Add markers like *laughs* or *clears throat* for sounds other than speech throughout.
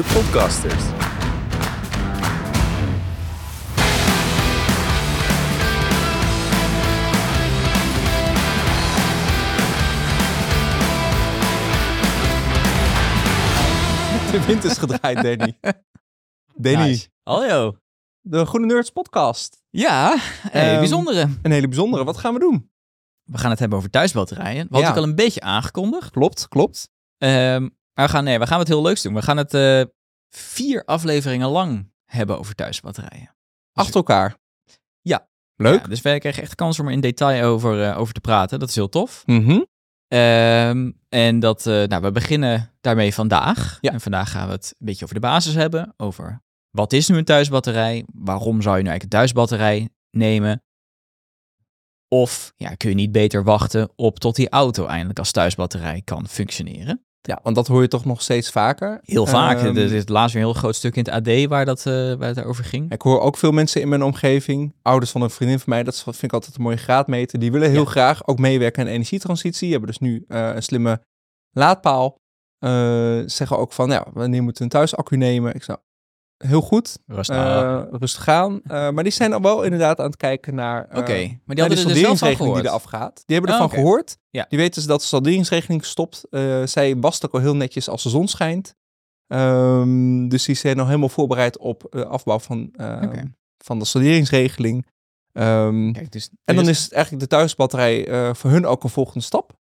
de podcasters. De wind is gedraaid, *laughs* Danny. Danny, Nice. Hallo. de Groene Nerds podcast. Ja, eh, Ehm, bijzondere. Een hele bijzondere. Wat gaan we doen? We gaan het hebben over thuisbatterijen. Hadden Ja. ook al een beetje aangekondigd. Klopt, klopt. Ehm, maar we gaan, nee, we gaan wat heel leuks doen. We gaan het eh, vier afleveringen lang hebben over thuisbatterijen. Achter elkaar. Ja. Leuk. Ja, dus wij kregen echt kans om er in detail over, eh, over te praten. Dat is heel tof. Mhm. Ehm, en dat, eh, nou, we beginnen daarmee vandaag. Ja. En vandaag gaan we het een beetje over de basis hebben. Over wat is nu een thuisbatterij? Waarom zou je nu eigenlijk een thuisbatterij nemen? Of ja, kun je niet beter wachten op tot die auto eindelijk als thuisbatterij kan functioneren? Ja, want dat hoor je toch nog steeds vaker. Heel vaak. Ehm, er is laatst weer een heel groot stuk in het AD waar, dat, eh, waar het over ging. Ik hoor ook veel mensen in mijn omgeving, ouders van een vriendin van mij, dat vind ik altijd een mooie graadmeter. Die willen heel Ja. graag ook meewerken aan energietransitie. Die hebben dus nu eh, een slimme laadpaal. Eh, zeggen ook van, ja, wanneer moeten we een thuisaccu nemen? Ik zou heel goed, Rustig. eh, rustig gaan. Eh, maar die zijn al wel inderdaad aan het kijken naar Oké, eh, maar die hadden de er dus die gehoord. eraf gaat. Die hebben Oh, ervan oké. gehoord. Ja. Die weten dus dat de salderingsregeling stopt. Eh, zij wast ook al heel netjes als de zon schijnt. Ehm, dus die zijn nog helemaal voorbereid op de afbouw van, eh, Oké. van de salderingsregeling. Ehm, Kijk, dus, en dan is het eigenlijk de thuisbatterij eh, voor hun ook een volgende stap.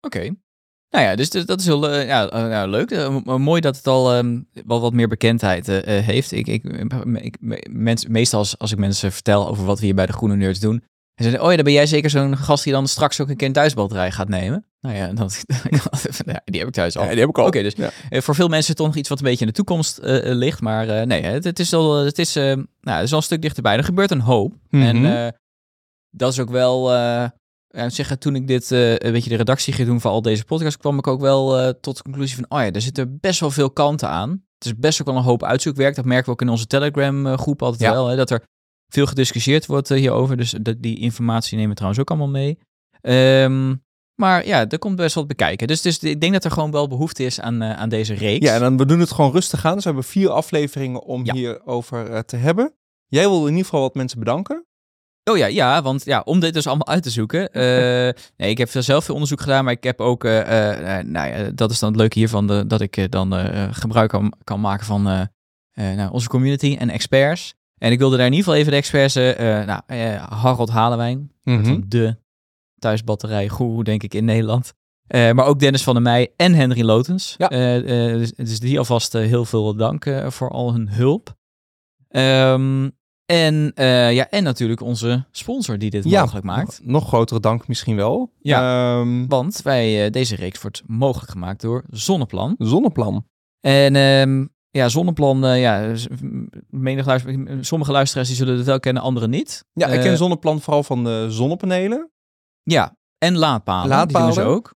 Oké. Nou ja, dus, dat is heel eh, ja, eh, ja, leuk. Eh, mooi dat het al ehm, wel wat meer bekendheid heeft. Ik, ik, ik, mens, meestal als, als ik mensen vertel over wat we hier bij de Groene Nerds doen. En zeggen, oh ja, dan ben jij zeker zo'n gast die dan straks ook een keer een thuisbatterij gaat nemen. Nou ja, *laughs* dat, die heb ik thuis al. Ja, die heb ik al. Oké, dus Ja. voor veel mensen toch nog iets wat een beetje in de toekomst ligt. Maar nee, het, het is al, het is, nou, het is al een stuk dichterbij. Er gebeurt een hoop. En Mhm. dat is ook wel. Eh, ja, ik moet zeggen, toen ik dit eh, een beetje de redactie ging doen voor al deze podcasts, kwam ik ook wel eh, tot de conclusie van, oh ja, er zitten best wel veel kanten aan. Het is best ook wel een hoop uitzoekwerk. Dat merken we ook in onze Telegram eh, groep altijd Ja. wel, hè, dat er veel gediscussieerd wordt eh, hierover. Dus die informatie nemen we trouwens ook allemaal mee. Ehm, maar ja, er komt best wat bekijken. Dus, dus ik denk dat er gewoon wel behoefte is aan, eh, aan deze reeks. Ja, en dan, we doen het gewoon rustig aan. Dus we hebben vier afleveringen om Ja. hierover eh, te hebben. Jij wil in ieder geval wat mensen bedanken. Oh ja, ja, want ja, om dit dus allemaal uit te zoeken. *laughs* eh, nee, ik heb zelf veel onderzoek gedaan, maar ik heb ook, eh, nou ja, dat is dan het leuke hiervan, de, dat ik dan gebruik kan, kan maken van nou, onze community en experts. En ik wilde daar in ieder geval even de experts, nou, Harold Halewijn, Mhm. de thuisbatterij goeroe, denk ik, in Nederland. Maar ook Dennis van der Meij en Henry Lotens. Ja. Dus, dus die alvast heel veel dank voor al hun hulp. Ehm, en, eh, ja, en natuurlijk onze sponsor die dit mogelijk maakt. Nog, nog grotere dank misschien wel. Ja. Ehm, Want wij, eh, deze reeks wordt mogelijk gemaakt door Zonneplan. zonneplan. En ehm, ja, Zonneplan, eh, ja, menig luister- sommige luisteraars die zullen het wel kennen, anderen niet. Ja, ik ken zonneplan vooral van de zonnepanelen. Ja, en laadpalen. Laadpalen. Die doen ze ook.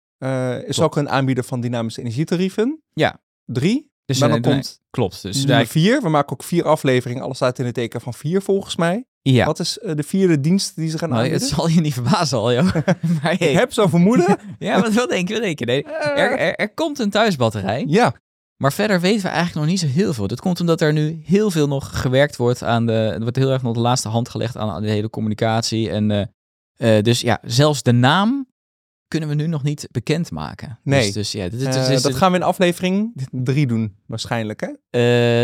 Is Klopt. ook een aanbieder van dynamische energietarieven. Ja. Drie. Dus, maar dan eh, nee, komt klopt. Dus nummer vier. We maken ook vier afleveringen. Alles staat in het teken van vier volgens mij. ja. Wat is eh, de vierde dienst die ze gaan Nou, aanbieden? het zal je niet verbazen al, joh. *laughs* *laughs* maar hey. Ik heb zo'n vermoeden. *laughs* Ja, wat, wat denk je? Wat denk je? Nee, er, er, er komt een thuisbatterij. ja. Maar verder weten we eigenlijk nog niet zo heel veel. Dat komt omdat er nu heel veel nog gewerkt wordt aan de... Er wordt heel erg nog de laatste hand gelegd aan, de hele communicatie. En, eh, eh, dus ja, zelfs de naam kunnen we nu nog niet bekendmaken. Nee. Dus, dus ja, dit, Eh, dat gaan we in aflevering drie doen, waarschijnlijk. Hè?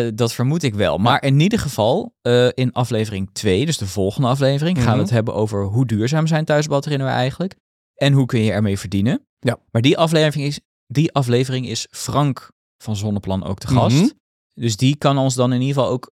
eh, dat vermoed ik wel. Maar in ieder geval, eh, in aflevering 2, dus de volgende aflevering, gaan Mhm. we het hebben over hoe duurzaam zijn thuisbatterijen nou eigenlijk. En hoe kun je ermee verdienen. Ja. Maar die aflevering is, die aflevering is Frank van Zonneplan ook de gast. Mhm. Dus die kan ons dan in ieder geval ook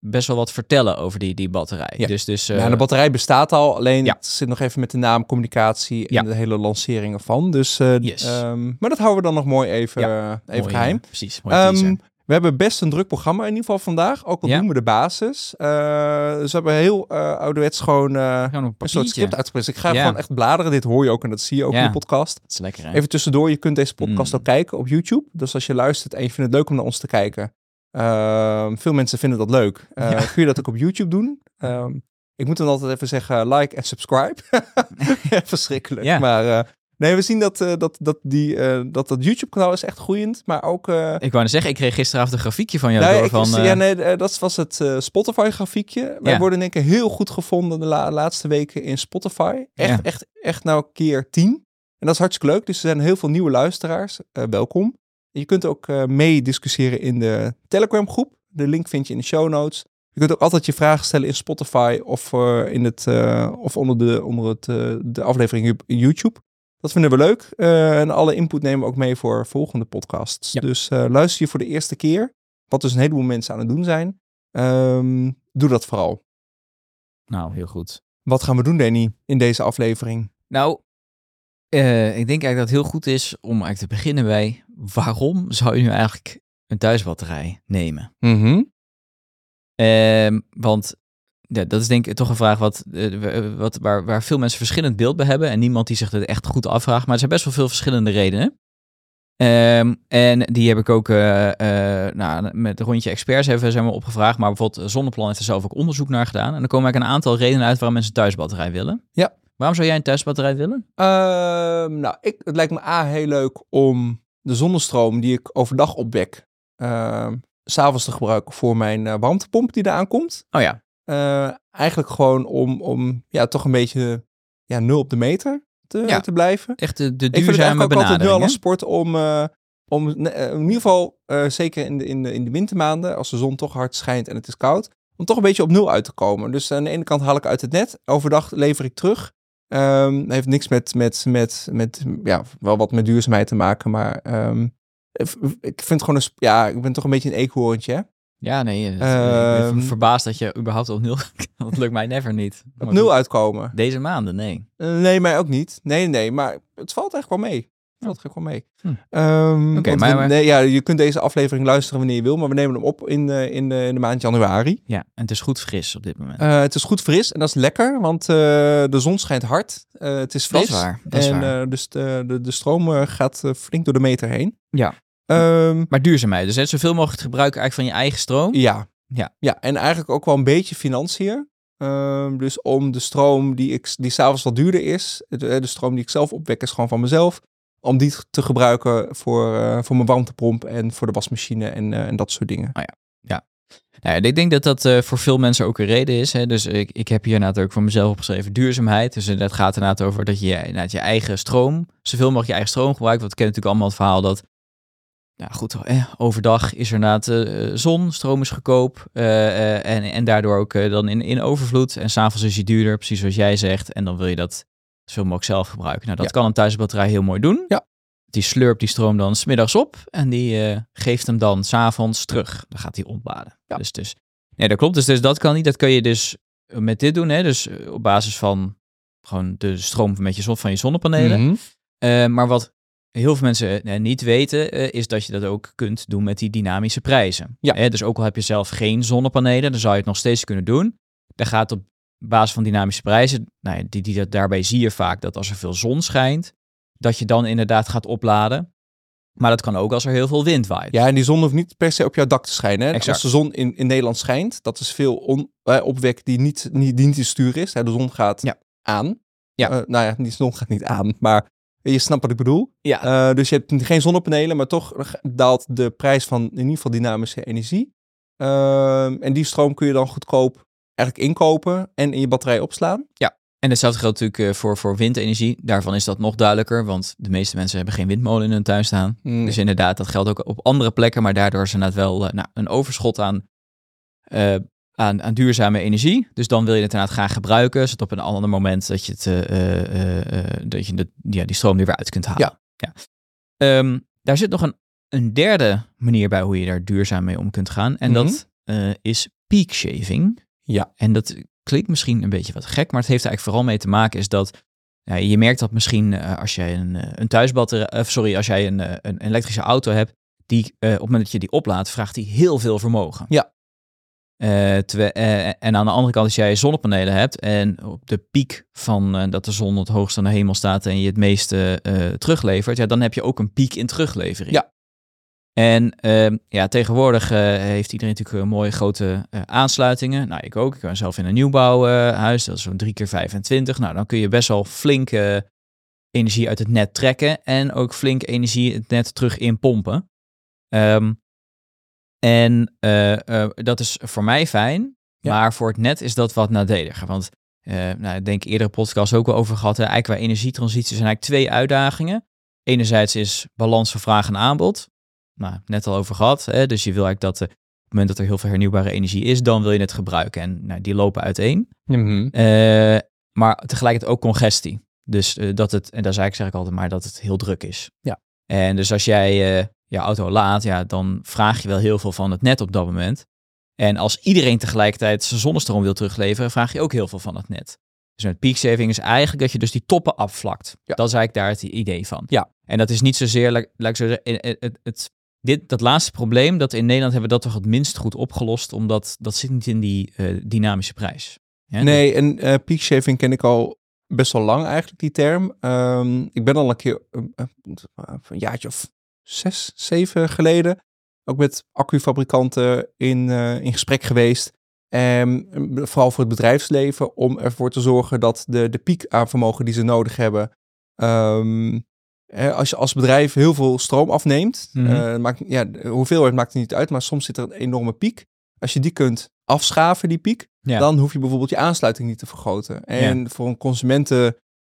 best wel wat vertellen over die, die batterij. Ja. Dus, dus, eh, ja, de batterij bestaat al, alleen ja. het zit nog even met de naam, communicatie en de hele lancering ervan. Dus, eh, Yes. ehm, maar dat houden we dan nog mooi even, eh, even mooi, geheim. eh, precies, mooi Ehm, we hebben best een druk programma in ieder geval vandaag. Ook al Ja. doen we de basis. Dus we hebben heel ouderwets gewoon een een soort script uitgeprint. Ik ga Ja. gewoon echt bladeren. Dit hoor je ook en dat zie je ook Ja. in de podcast. Dat is lekker, hè? Even tussendoor, je kunt deze podcast Mm. ook kijken op YouTube. Dus als je luistert en je vindt het leuk om naar ons te kijken. Ehm, veel mensen vinden dat leuk. Ja. Kun je dat ook op YouTube doen? Ehm, ik moet dan altijd even zeggen like en subscribe. *laughs* Verschrikkelijk. Ja. Maar eh, Nee, we zien dat eh, dat, dat, die, dat, dat YouTube-kanaal is echt groeiend. Maar ook... Ik wou net zeggen, ik kreeg gisteravond een grafiekje van jou door van... ja, nee, dat was het eh, Spotify-grafiekje. Wij Ja. worden denk ik heel goed gevonden de la- laatste weken in Spotify. Echt, echt, echt nou keer tien. En dat is hartstikke leuk. Dus er zijn heel veel nieuwe luisteraars. Welkom. Je kunt ook eh mee discussiëren in de Telegram-groep. De link vind je in de show notes. Je kunt ook altijd je vragen stellen in Spotify of, eh, in het, eh, of onder, de, onder het, de aflevering op YouTube. Dat vinden we leuk. En alle input nemen we ook mee voor volgende podcasts. Ja. Dus luister je voor de eerste keer, wat dus een heleboel mensen aan het doen zijn. Ehm, doe dat vooral. Nou, heel goed. Wat gaan we doen, Danny, in deze aflevering? Nou, eh, ik denk eigenlijk dat het heel goed is om eigenlijk te beginnen bij... waarom zou je nu eigenlijk een thuisbatterij nemen? Ehm, want ja, dat is denk ik toch een vraag wat, eh, wat, waar, waar veel mensen verschillend beeld bij hebben. En niemand die zich het echt goed afvraagt. Maar er zijn best wel veel verschillende redenen. Ehm, en die heb ik ook eh, eh, nou, met een rondje experts even zijn we opgevraagd. Maar bijvoorbeeld Zonneplan heeft er zelf ook onderzoek naar gedaan. En dan komen eigenlijk een aantal redenen uit waarom mensen een thuisbatterij willen. Ja. Waarom zou jij een thuisbatterij willen? Ehm, nou, ik, het lijkt me A heel leuk om de zonnestroom die ik overdag opwek, s s'avonds te gebruiken voor mijn eh, warmtepomp die eraan komt. Oh ja, Eh, eigenlijk gewoon om, om ja, toch een beetje ja, nul op de meter te, Ja. te blijven. echt de, de Ik vind het duurzame eigenlijk altijd nu al benadering. een sport om, eh, om in ieder geval, zeker in de, in, de, in de wintermaanden, als de zon toch hard schijnt en het is koud, om toch een beetje op nul uit te komen. Dus aan de ene kant haal ik uit het net, overdag lever ik terug. Ehm heeft niks met, met, met, met, ja, wel wat met duurzaamheid te maken, maar ehm, ik vind het gewoon een, ja, ik ben toch een beetje een eekhoorntje, hè? Ja, nee. het- ik ben Ehm, verbaasd dat je überhaupt op nul... *laughs* dat lukt mij never niet. Op nul uitkomen. Deze maanden, nee. Eh, nee, mij ook niet. Nee, nee, maar het valt echt wel mee. Het valt echt wel mee. Hm. Ehm, maar- we- nee, ja, je kunt deze aflevering luisteren wanneer je wil, maar we nemen hem op in, eh, in, de, in de maand januari. Ja, en het is goed fris op dit moment. Eh, het is goed fris en dat is lekker, want eh, de zon schijnt hard. Eh, het is Dat fris. is waar, dat is en waar. eh, dus de, de, de stroom gaat flink door de meter heen. Ja. Ehm, Maar duurzaamheid, dus hè, zoveel mogelijk gebruiken eigenlijk van je eigen stroom. ja. Ja. ja, en eigenlijk ook wel een beetje financiën. Ehm, dus om de stroom die, ik, die s'avonds wat duurder is, de, de stroom die ik zelf opwek is gewoon van mezelf, om die te gebruiken voor, eh, voor mijn warmtepomp en voor de wasmachine en, eh, en dat soort dingen. Nou ja, ik denk dat dat eh, voor veel mensen ook een reden is. Hè. Dus ik, ik heb hier inderdaad ook voor mezelf opgeschreven duurzaamheid. Dus het gaat inderdaad over dat je je eigen stroom, zoveel mogelijk je eigen stroom gebruikt. Want we kennen natuurlijk allemaal het verhaal dat, nou goed, overdag is er inderdaad eh, zon, stroom is goedkoop. en, en daardoor ook dan in, in overvloed. En s'avonds is je duurder, precies zoals jij zegt. En dan wil je dat zoveel mogelijk zelf gebruiken. Nou, dat Ja. kan een thuisbatterij heel mooi doen. Ja. Die slurpt die stroom dan smiddags op en die eh, geeft hem dan s'avonds terug. Dan gaat hij ontladen. Ja. Dus, dus, nee, dat klopt. Dus, dus dat kan niet. Dat kun je dus met dit doen. Hè? Dus eh, op basis van gewoon de stroom met je zon, van je zonnepanelen. Eh, maar wat heel veel mensen eh, niet weten, eh, is dat je dat ook kunt doen met die dynamische prijzen. Ja. Dus ook al heb je zelf geen zonnepanelen, dan zou je het nog steeds kunnen doen. Dan gaat op basis van dynamische prijzen, nou ja, die, die, dat, daarbij zie je vaak dat als er veel zon schijnt, dat je dan inderdaad gaat opladen. Maar dat kan ook als er heel veel wind waait. Ja, en die zon hoeft niet per se op jouw dak te schijnen. Hè? Als de zon in, in Nederland schijnt, dat is veel on, eh, opwek die niet, niet, die niet te sturen is. Hè? De zon gaat Ja. aan. Ja. Eh, nou ja, die zon gaat niet aan, maar je snapt wat ik bedoel. Ja. Eh, dus je hebt geen zonnepanelen, maar toch daalt de prijs van in ieder geval dynamische energie. Ehm, en die stroom kun je dan goedkoop eigenlijk inkopen en in je batterij opslaan. En hetzelfde geldt natuurlijk eh, voor, voor windenergie. Daarvan is dat nog duidelijker, want de meeste mensen hebben geen windmolen in hun tuin staan. Mm, Dus inderdaad, dat geldt ook op andere plekken, maar daardoor is er inderdaad wel eh, nou, een overschot aan, eh, aan, aan duurzame energie. Dus dan wil je het inderdaad graag gebruiken, zodat op een ander moment dat je, het, dat je de, ja, die stroom er weer uit kunt halen. Ja. Ehm, daar zit nog een, een derde manier bij hoe je daar duurzaam mee om kunt gaan. En Mhm. dat is peak shaving. Ja. En dat klinkt misschien een beetje wat gek, maar het heeft er eigenlijk vooral mee te maken is dat ja, je merkt dat misschien eh, als jij een, eh, een thuisbatterij, of sorry, als jij een, eh, een elektrische auto hebt, die eh, op het moment dat je die oplaadt, vraagt die heel veel vermogen. Ja. Eh, eh, en aan de andere kant, als jij zonnepanelen hebt en op de piek van eh, dat de zon het hoogst aan de hemel staat en je het meeste eh, teruglevert, ja, dan heb je ook een piek in teruglevering. Ja. En ehm, ja, tegenwoordig eh, heeft iedereen natuurlijk eh, mooie grote eh, aansluitingen. Nou, ik ook. Ik woon zelf in een nieuwbouwhuis. dat is zo'n 3 keer 25. Nou, dan kun je best wel flink, energie uit het net trekken en ook flink energie het net terug inpompen. Ehm, en dat is voor mij fijn, Ja. maar voor het net is dat wat nadeliger. Want nou, ik denk eerdere podcast ook wel over gehad. Hè. Eigenlijk qua energietransitie zijn eigenlijk twee uitdagingen. Enerzijds is balans van vraag en aanbod. Nou, net al over gehad. Hè. Dus je wil eigenlijk dat eh, op het moment dat er heel veel hernieuwbare energie is, dan wil je het gebruiken. En nou, die lopen uiteen. Mhm. Eh, maar tegelijkertijd ook congestie. Dus eh, dat het, en daar zei ik zeg ik altijd maar, dat het heel druk is. Ja. En dus als jij eh, je auto laat, ja, dan vraag je wel heel veel van het net op dat moment. En als iedereen tegelijkertijd zijn zonnestroom wil terugleveren, vraag je ook heel veel van het net. Dus met peak saving is eigenlijk dat je dus die toppen afvlakt. Ja. Dat is eigenlijk daar het idee van. Ja. En dat is niet zozeer, laat ik zo zeggen, het, het, dit, dat laatste probleem, dat in Nederland hebben we dat toch het minst goed opgelost, omdat dat zit niet in die eh, dynamische prijs. Ja, Nee, en eh peak shaving ken ik al best wel lang eigenlijk, die term. Ehm, ik ben al een keer, eh, een jaartje of zes, zeven geleden, ook met accufabrikanten in, in gesprek geweest. Eh, vooral voor het bedrijfsleven, om ervoor te zorgen dat de, de piek aan vermogen die ze nodig hebben, ehm, als je als bedrijf heel veel stroom afneemt, eh, maakt, ja, de hoeveelheid maakt er niet uit, maar soms zit er een enorme piek. Als je die kunt afschaven, die piek, Ja. dan hoef je bijvoorbeeld je aansluiting niet te vergroten. En voor een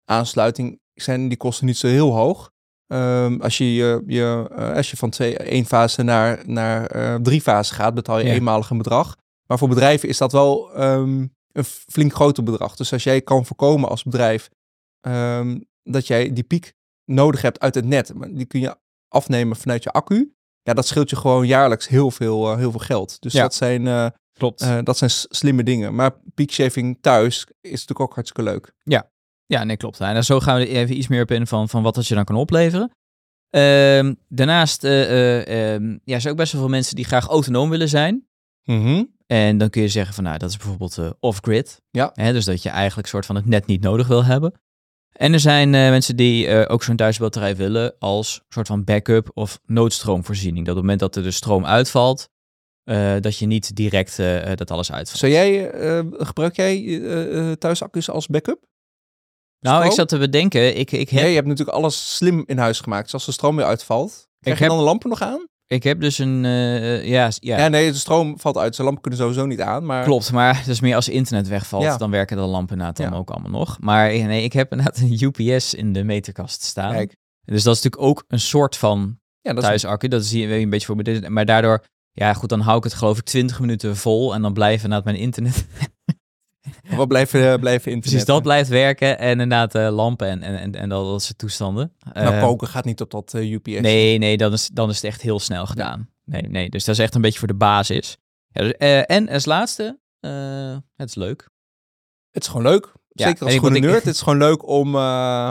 consumentenaansluiting zijn die kosten niet zo heel hoog. Ehm, als, je, je, je, eh, als je van twee, één fase naar, naar eh, drie fase gaat, betaal je Ja. eenmalig een bedrag. Maar voor bedrijven is dat wel ehm, een flink groter bedrag. Dus als jij kan voorkomen als bedrijf ehm, dat jij die piek nodig hebt uit het net, maar die kun je afnemen vanuit je accu. Ja, dat scheelt je gewoon jaarlijks heel veel, eh, heel veel geld. Dus Ja. dat zijn eh, Klopt. eh, dat zijn slimme dingen. Maar peak shaving thuis is natuurlijk ook hartstikke leuk. Ja, nee, klopt. En zo gaan we er even iets meer op in van, van wat dat je dan kan opleveren. Ehm, daarnaast eh, eh, ehm, ja, er zijn ook best wel veel mensen die graag autonoom willen zijn. En dan kun je zeggen van, nou, dat is bijvoorbeeld off-grid. Ja. Hè, dus dat je eigenlijk soort van het net niet nodig wil hebben. En er zijn eh, mensen die eh, ook zo'n thuisbatterij willen als soort van backup of noodstroomvoorziening. Dat op het moment dat er de stroom uitvalt, eh, dat je niet direct dat alles uitvalt. Zou jij, gebruik jij eh, eh, thuis accu's als backup? nou, ik zat te bedenken, ik, ik, heb, je hebt natuurlijk alles slim in huis gemaakt. Dus als de stroom weer uitvalt, krijg je heb- dan de lampen nog aan? Ik heb dus een, eh, ja, ja, Ja. nee, de stroom valt uit. De lampen kunnen sowieso niet aan. Maar Klopt, maar *laughs* het is meer als internet wegvalt, Ja. dan werken de lampen inderdaad dan Ja. ook allemaal nog. Maar eh, nee, ik heb *laughs* inderdaad een UPS in de meterkast staan. Kijk, Dus dat is natuurlijk ook een soort van ja, dat is. Dat is hier een beetje voor me. Maar daardoor, ja goed, dan hou ik het geloof ik 20 minuten vol en dan blijven inderdaad mijn internet. *laughs* wat blijven, eh, blijven internet. Precies, dat blijft werken en inderdaad eh, lampen en, en, en, en dat, dat soort toestanden. Nou, koken gaat niet op dat UPS. Nee, nee, dan is, dan is het echt heel snel gedaan. Nee, nee, dus dat is echt een beetje voor de basis. Ja, dus, eh, en als laatste, het is leuk. Het is gewoon leuk. Ja, Zeker als ik- nerd. *laughs* Het is gewoon leuk om,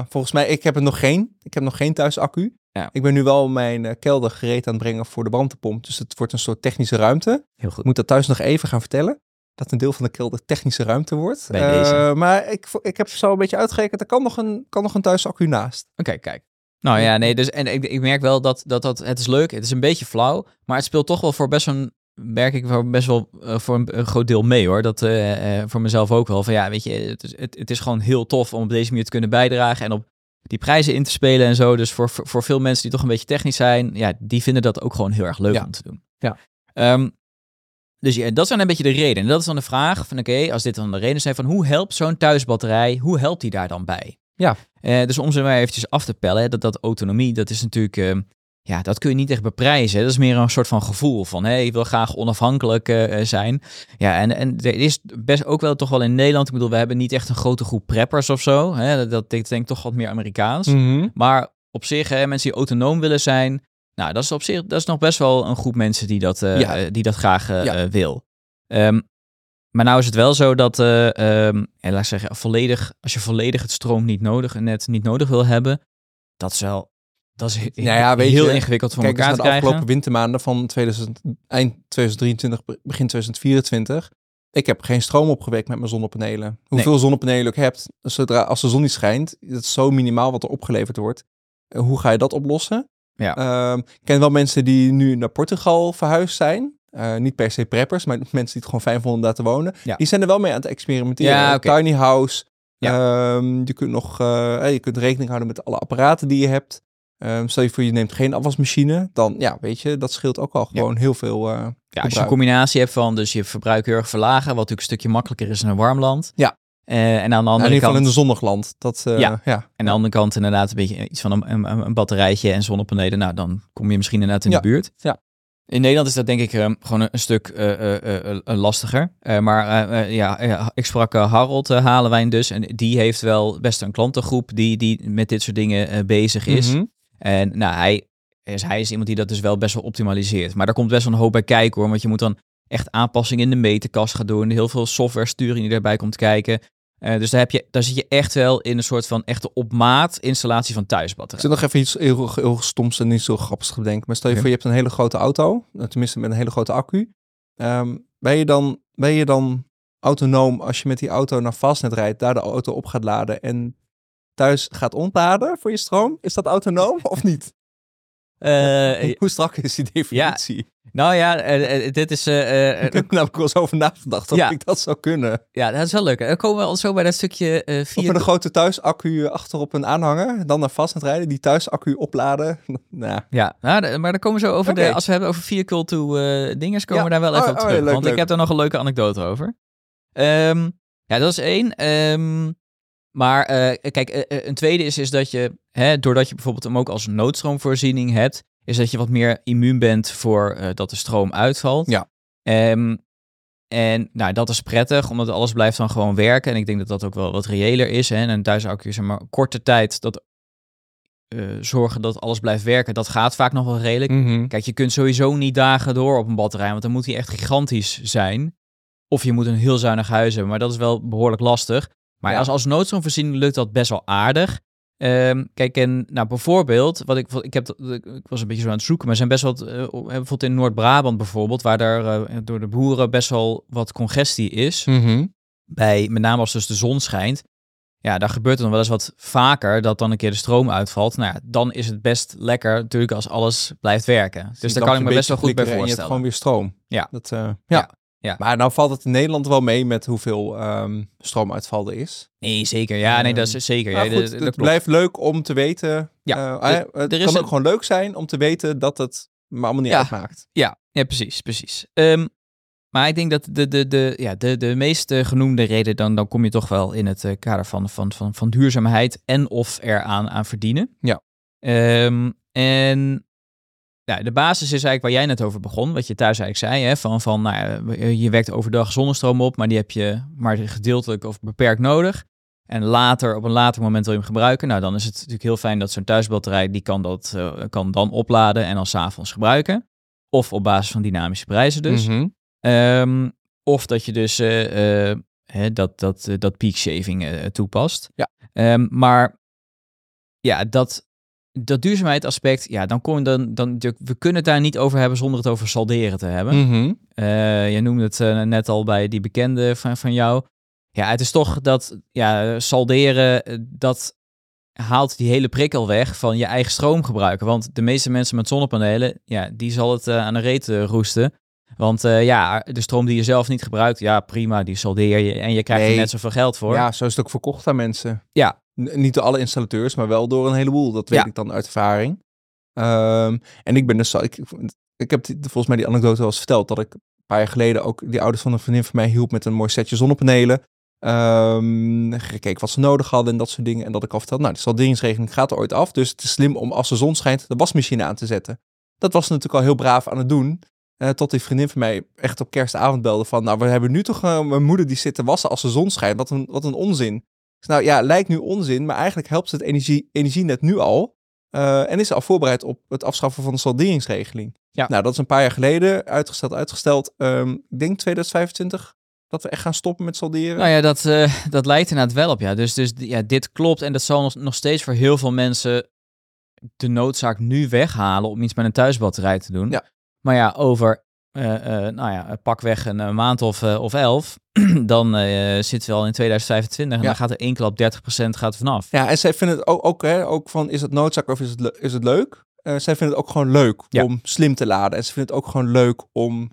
volgens mij, ik heb er nog geen. Ik heb nog geen thuisaccu. Ja. Ik ben nu wel mijn kelder gereed aan het brengen voor de brandpomp. Dus het wordt een soort technische ruimte. Heel goed. Ik moet dat thuis nog even gaan vertellen. Dat een deel van de kelder technische ruimte wordt. Eh, maar ik, ik heb zo een beetje uitgerekend. Er kan nog een, kan nog een thuisaccu naast. Oké, kijk. Nou ja, nee, dus en ik, ik merk wel dat, dat dat het is leuk. Het is een beetje flauw, maar het speelt toch wel voor best een merk ik wel best wel eh, voor een, een groot deel mee hoor. Dat eh, voor mezelf ook wel. Van ja, weet je, het is, het, het is gewoon heel tof om op deze manier te kunnen bijdragen en op die prijzen in te spelen en zo. Dus voor, voor, voor veel mensen die toch een beetje technisch zijn, ja, die vinden dat ook gewoon heel erg leuk Ja. om te doen. Ja. Ehm, dus ja, dat zijn een beetje de redenen. En dat is dan de vraag van oké, als dit dan de redenen zijn van hoe helpt zo'n thuisbatterij, hoe helpt die daar dan bij? Ja. Eh, dus om ze maar eventjes af te pellen, hè, dat, dat autonomie, dat is natuurlijk, eh, ja, dat kun je niet echt beprijzen. hè. Dat is meer een soort van gevoel van, hé, ik wil graag onafhankelijk eh, eh, zijn. Ja, en, en er is best ook wel toch wel in Nederland, ik bedoel, we hebben niet echt een grote groep preppers of zo. Hè, dat, dat ik denk toch wat meer Amerikaans. Mhm. Maar op zich, hè, mensen die autonoom willen zijn, nou, dat is op zich, dat is nog best wel een groep mensen die dat, eh, Ja. eh, die dat graag eh, Ja. wil. Ehm, maar nou is het wel zo dat, ehm, en laat ik zeggen, volledig, als je volledig het stroom niet nodig, net niet nodig wil hebben, dat is wel, dat is he- Nou ja, weet heel je, ingewikkeld voor Kijk elkaar naar te de krijgen. afgelopen wintermaanden van 2000, eind 2023, begin 2024. Ik heb geen stroom opgewekt met mijn zonnepanelen. Hoeveel zonnepanelen je ook hebt, zodra, als de zon niet schijnt, dat is zo minimaal wat er opgeleverd wordt. Hoe ga je dat oplossen? Ja. Ehm, ik ken wel mensen die nu naar Portugal verhuisd zijn. Eh, niet per se preppers, maar mensen die het gewoon fijn vonden om daar te wonen. Ja. Die zijn er wel mee aan het experimenteren. Ja, oké. Tiny house, Ehm, je kunt nog eh, eh, je kunt rekening houden met alle apparaten die je hebt. Ehm, stel je voor je neemt geen afwasmachine, dan ja, weet je, dat scheelt ook al gewoon heel veel. eh, Ja, als je een combinatie hebt van dus je verbruik heel erg verlagen, wat natuurlijk een stukje makkelijker is in een warm land. Ja. Eh, en aan de Nou, in andere ieder geval kant, in een zonnig land. Dat, eh, Ja. ja. en aan de andere kant inderdaad een beetje iets van een, een, een batterijtje en zonnepanelen. Nou, dan kom je misschien inderdaad in Ja. de buurt. Ja. In Nederland is dat denk ik eh, gewoon een, een stuk lastiger. Maar ja, ik sprak eh, Harold uh, Halenwijn dus. En die heeft wel best een klantengroep die, die met dit soort dingen bezig is. Mhm. En nou, hij is, hij is iemand die dat dus wel best wel optimaliseert. Maar daar komt best wel een hoop bij kijken hoor. Want je moet dan echt aanpassingen in de meterkast gaan doen. Heel veel software sturing die erbij komt kijken. Eh, dus daar, heb je, daar zit je echt wel in een soort van echte op maat installatie van Ik thuisbatterij. zit nog even iets heel, heel stoms en niet zo grappigs te bedenken. Maar stel je Ja. voor, je hebt een hele grote auto. eh, Tenminste, met een hele grote accu. Ehm, ben, je dan, ben je dan autonoom als je met die auto naar Fastnet rijdt, daar de auto op gaat laden en thuis gaat ontladen voor je stroom? Is dat autonoom of niet? Eh, *laughs* Hoe strak is die definitie? Nou ja, eh, eh, dit is... eh, *laughs* Ik heb namelijk wel eens over nagedacht of Ja. ik dat zou kunnen. ja, dat is wel leuk. Dan komen we al zo bij dat stukje Of vier... met een *laughs* grote thuisaccu achterop een aanhanger, dan naar Fastnet rijden, die thuisaccu opladen. *laughs* nou, Ja, nou, maar dan komen we zo over de... Als we hebben over vehicle to dinges, komen Ja. we daar wel Oh, even op oh, terug. leuk, want leuk. ik heb daar nog een leuke anekdote over. Ehm, ja, dat is één. Ehm, maar kijk, een tweede is, is dat je, hè, doordat je bijvoorbeeld hem ook als noodstroomvoorziening hebt, is dat je wat meer immuun bent voor eh, dat de stroom uitvalt. Ja. Ehm, en nou, dat is prettig, omdat alles blijft dan gewoon werken. En ik denk dat dat ook wel wat reëler is. Hè. En een thuisaccu, zeg maar, korte tijd dat eh, zorgen dat alles blijft werken, dat gaat vaak nog wel redelijk. mhm. Kijk, je kunt sowieso niet dagen door op een batterij, want dan moet die echt gigantisch zijn. Of je moet een heel zuinig huis hebben, maar dat is wel behoorlijk lastig. Maar Ja. als, als noodstroomvoorziening lukt dat best wel aardig. Ehm, kijk, en nou bijvoorbeeld, wat ik, ik, heb, ik was een beetje zo aan het zoeken, maar er zijn best wel, eh, bijvoorbeeld in Noord-Brabant bijvoorbeeld, waar daar eh, door de boeren best wel wat congestie is Mhm. bij, met name als dus de zon schijnt, ja, daar gebeurt het dan wel eens wat vaker dat dan een keer de stroom uitvalt. Nou ja, dan is het best lekker natuurlijk als alles blijft werken. Dus daar kan ik me best wel goed bij En je hebt voorstellen. gewoon weer stroom. Ja. Dat, eh, ja. Ja, ja. Maar nou valt het in Nederland wel mee met hoeveel ehm, stroomuitval er is. Nee, zeker. Ja, nee, dat is zeker. Maar Ja, goed, dat- dat het blijft leuk om te weten. Ja, eh, eh, het er is kan een- ook gewoon leuk zijn om te weten dat het me allemaal niet Ja. uitmaakt. Ja, ja precies, precies. Ehm, maar ik denk dat de, de, de, ja, de, de meest eh, genoemde reden, dan, dan kom je toch wel in het kader van, van, van, van duurzaamheid en of eraan aan verdienen. Ja. Ehm, en ja, de basis is eigenlijk waar jij net over begon, wat je thuis eigenlijk zei, hè, van, van nou ja, je wekt overdag zonnestroom op, maar die heb je maar gedeeltelijk of beperkt nodig. En later, op een later moment wil je hem gebruiken. Nou, dan is het natuurlijk heel fijn dat zo'n thuisbatterij, die kan, dat, eh, kan dan opladen en dan s'avonds gebruiken. Of op basis van dynamische prijzen dus. Mhm. Ehm, of dat je dus eh, eh, hè, dat, dat, dat peak shaving toepast. Ja. Ehm, maar ja, dat, dat duurzaamheidsaspect, ja, dan kom je dan, dan, we kunnen het daar niet over hebben zonder het over salderen te hebben. Eh, je noemde het eh, net al bij die bekende van, van jou. Ja, het is toch dat ja, salderen, eh, dat haalt die hele prikkel weg van je eigen stroom gebruiken. Want de meeste mensen met zonnepanelen, ja, die zal het aan de reet roesten. Want eh, ja, de stroom die je zelf niet gebruikt, ja, prima, die saldeer je en je krijgt Nee. er net zoveel geld voor. Ja, zo is het ook verkocht aan mensen. Ja. N- niet door alle installateurs, maar wel door een heleboel. Dat weet Ja. ik dan uit ervaring. Ehm, en ik ben dus. Ik, ik heb die, volgens mij die anekdote wel eens verteld. Dat ik een paar jaar geleden ook die ouders van een vriendin van mij hielp met een mooi setje zonnepanelen. Ehm, gekeken wat ze nodig hadden en dat soort dingen. En dat ik al vertelde, nou, de salderingsregeling gaat er ooit af. Dus het is slim om als de zon schijnt de wasmachine aan te zetten. Dat was natuurlijk al heel braaf aan het doen. Eh, tot die vriendin van mij echt op kerstavond belde van... Nou, we hebben nu toch eh, mijn moeder die zit te wassen als de zon schijnt. Wat een, wat een onzin. Zei, nou ja, lijkt nu onzin, maar eigenlijk helpt het energie, energienet nu al. eh, en is al voorbereid op het afschaffen van de salderingsregeling. Ja. Nou, dat is een paar jaar geleden. Uitgesteld, uitgesteld. Ehm, ik denk 2025 dat we echt gaan stoppen met salderen. Nou ja, dat, dat lijkt inderdaad wel op, ja. Dus, dus ja, dit klopt en dat zal nog, nog steeds voor heel veel mensen de noodzaak nu weghalen om iets met een thuisbatterij te doen. Ja. Maar ja, over, eh, eh, nou ja, pakweg een, eh, maand of, of elf, *clears throat* dan zitten we al in 2025 en Ja. dan gaat er één klap 30% gaat vanaf. Ja, en zij vinden het ook, ook, hè, ook van, is het noodzaak of is het, is het leuk? Zij vinden het ook gewoon leuk Ja. om slim te laden. En ze vinden het ook gewoon leuk om,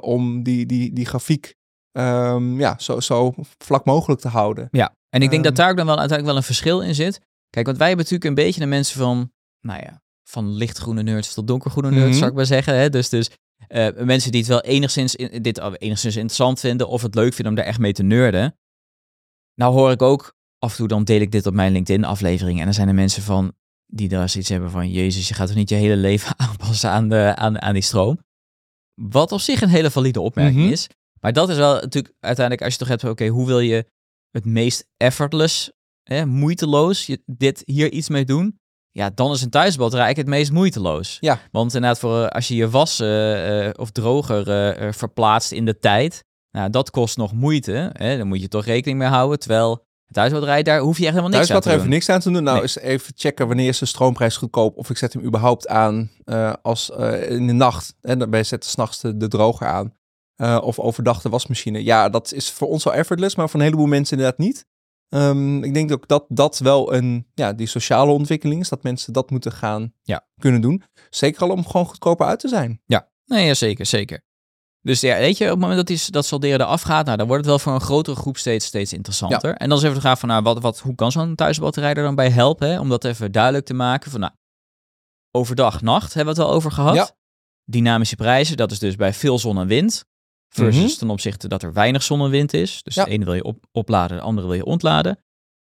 om die, die, die grafiek ehm, ja, zo, zo vlak mogelijk te houden. Ja, En ik denk dat Ehm. daar ook dan wel uiteindelijk wel een verschil in zit. Kijk, want wij hebben natuurlijk een beetje de mensen van, nou ja, van lichtgroene nerds tot donkergroene nerds, Mhm. zou ik maar zeggen. Hè? Dus, dus eh, mensen die het wel enigszins, in, dit enigszins interessant vinden of het leuk vinden om daar echt mee te nerden. Nou hoor ik ook, af en toe dan deel ik dit op mijn LinkedIn-aflevering en dan zijn er mensen van, die daar zoiets hebben van, jezus, je gaat toch niet je hele leven *laughs* aanpassen aan, de, aan, aan die stroom. Wat op zich een hele valide opmerking Mhm. is. Maar dat is wel natuurlijk uiteindelijk, als je toch hebt, van, oké, hoe wil je het meest effortless, hè, moeiteloos, je, dit hier iets mee doen? Ja, dan is een thuisbatterij eigenlijk het meest moeiteloos. Ja. Want inderdaad, voor, eh, als je je was eh, eh, of droger verplaatst in de tijd, nou, dat kost nog moeite. Hè? Dan moet je toch rekening mee houden. Terwijl thuisbatterij, daar hoef je echt helemaal niks aan te doen. even niks aan te doen. Nou, Nee. eens even checken wanneer is de stroomprijs goedkoop. Of ik zet hem überhaupt aan als in de nacht. En daarbij zet s'nachts de, de droger aan. Of overdag de wasmachine. Ja, dat is voor ons wel effortless, maar voor een heleboel mensen inderdaad niet. Ehm, ik denk ook dat dat wel een, ja, die sociale ontwikkeling is. Dat mensen dat moeten gaan Ja. kunnen doen. Zeker al om gewoon goedkoper uit te zijn. Nee, ja, zeker, zeker. Dus ja, weet je, op het moment dat die, dat solderen eraf gaat, nou, dan wordt het wel voor een grotere groep steeds, steeds interessanter. En dan is even de vraag van, nou, wat, wat, hoe kan zo'n thuisbatterij er dan bij helpen? Hè? Om dat even duidelijk te maken van, nou, overdag, nacht hebben we het al over gehad. Ja. Dynamische prijzen, dat is dus bij veel zon en wind. Versus Mhm. ten opzichte dat er weinig zon en wind is. Dus Ja. de ene wil je op, opladen, de andere wil je ontladen.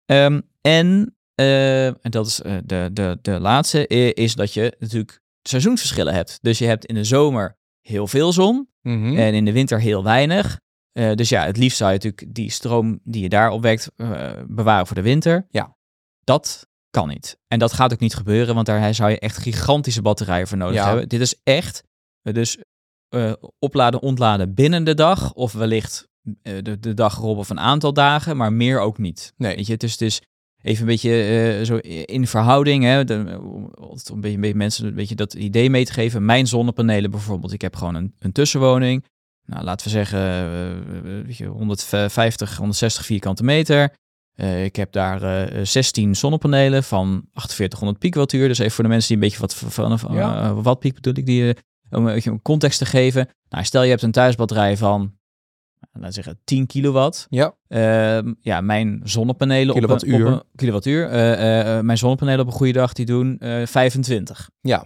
Ehm, en, eh, en dat is eh, de, de, de laatste, is dat je natuurlijk seizoensverschillen hebt. Dus je hebt in de zomer heel veel zon Mhm. en in de winter heel weinig. Eh, dus ja, het liefst zou je natuurlijk die stroom die je daar opwekt bewaren voor de winter. Ja. Dat kan niet. En dat gaat ook niet gebeuren, want daar zou je echt gigantische batterijen voor nodig Ja. hebben. Dit is echt, dus eh, opladen, ontladen binnen de dag of wellicht eh, de, de dag erop of een aantal dagen, maar meer ook niet. Nee. Weet je, het is dus even een beetje eh, zo in verhouding, hè, de, om, om een beetje, mensen een beetje dat idee mee te geven. Mijn zonnepanelen bijvoorbeeld, ik heb gewoon een, een tussenwoning. Nou, laten we zeggen, weet je, 150, 160 vierkante meter. Ik heb daar eh 16 zonnepanelen van 4800 piekwattuur. Dus even voor de mensen die een beetje wat van, van Ja. wat piek bedoel ik, die, om een beetje een context te geven. Nou, stel je hebt een thuisbatterij van, laten we zeggen, 10 kilowatt. Ja. Ehm, ja, mijn zonnepanelen Kilowattuur. op een, op een kilowattuur. eh, eh, eh, mijn zonnepanelen op een goede dag die doen eh 25. Ja.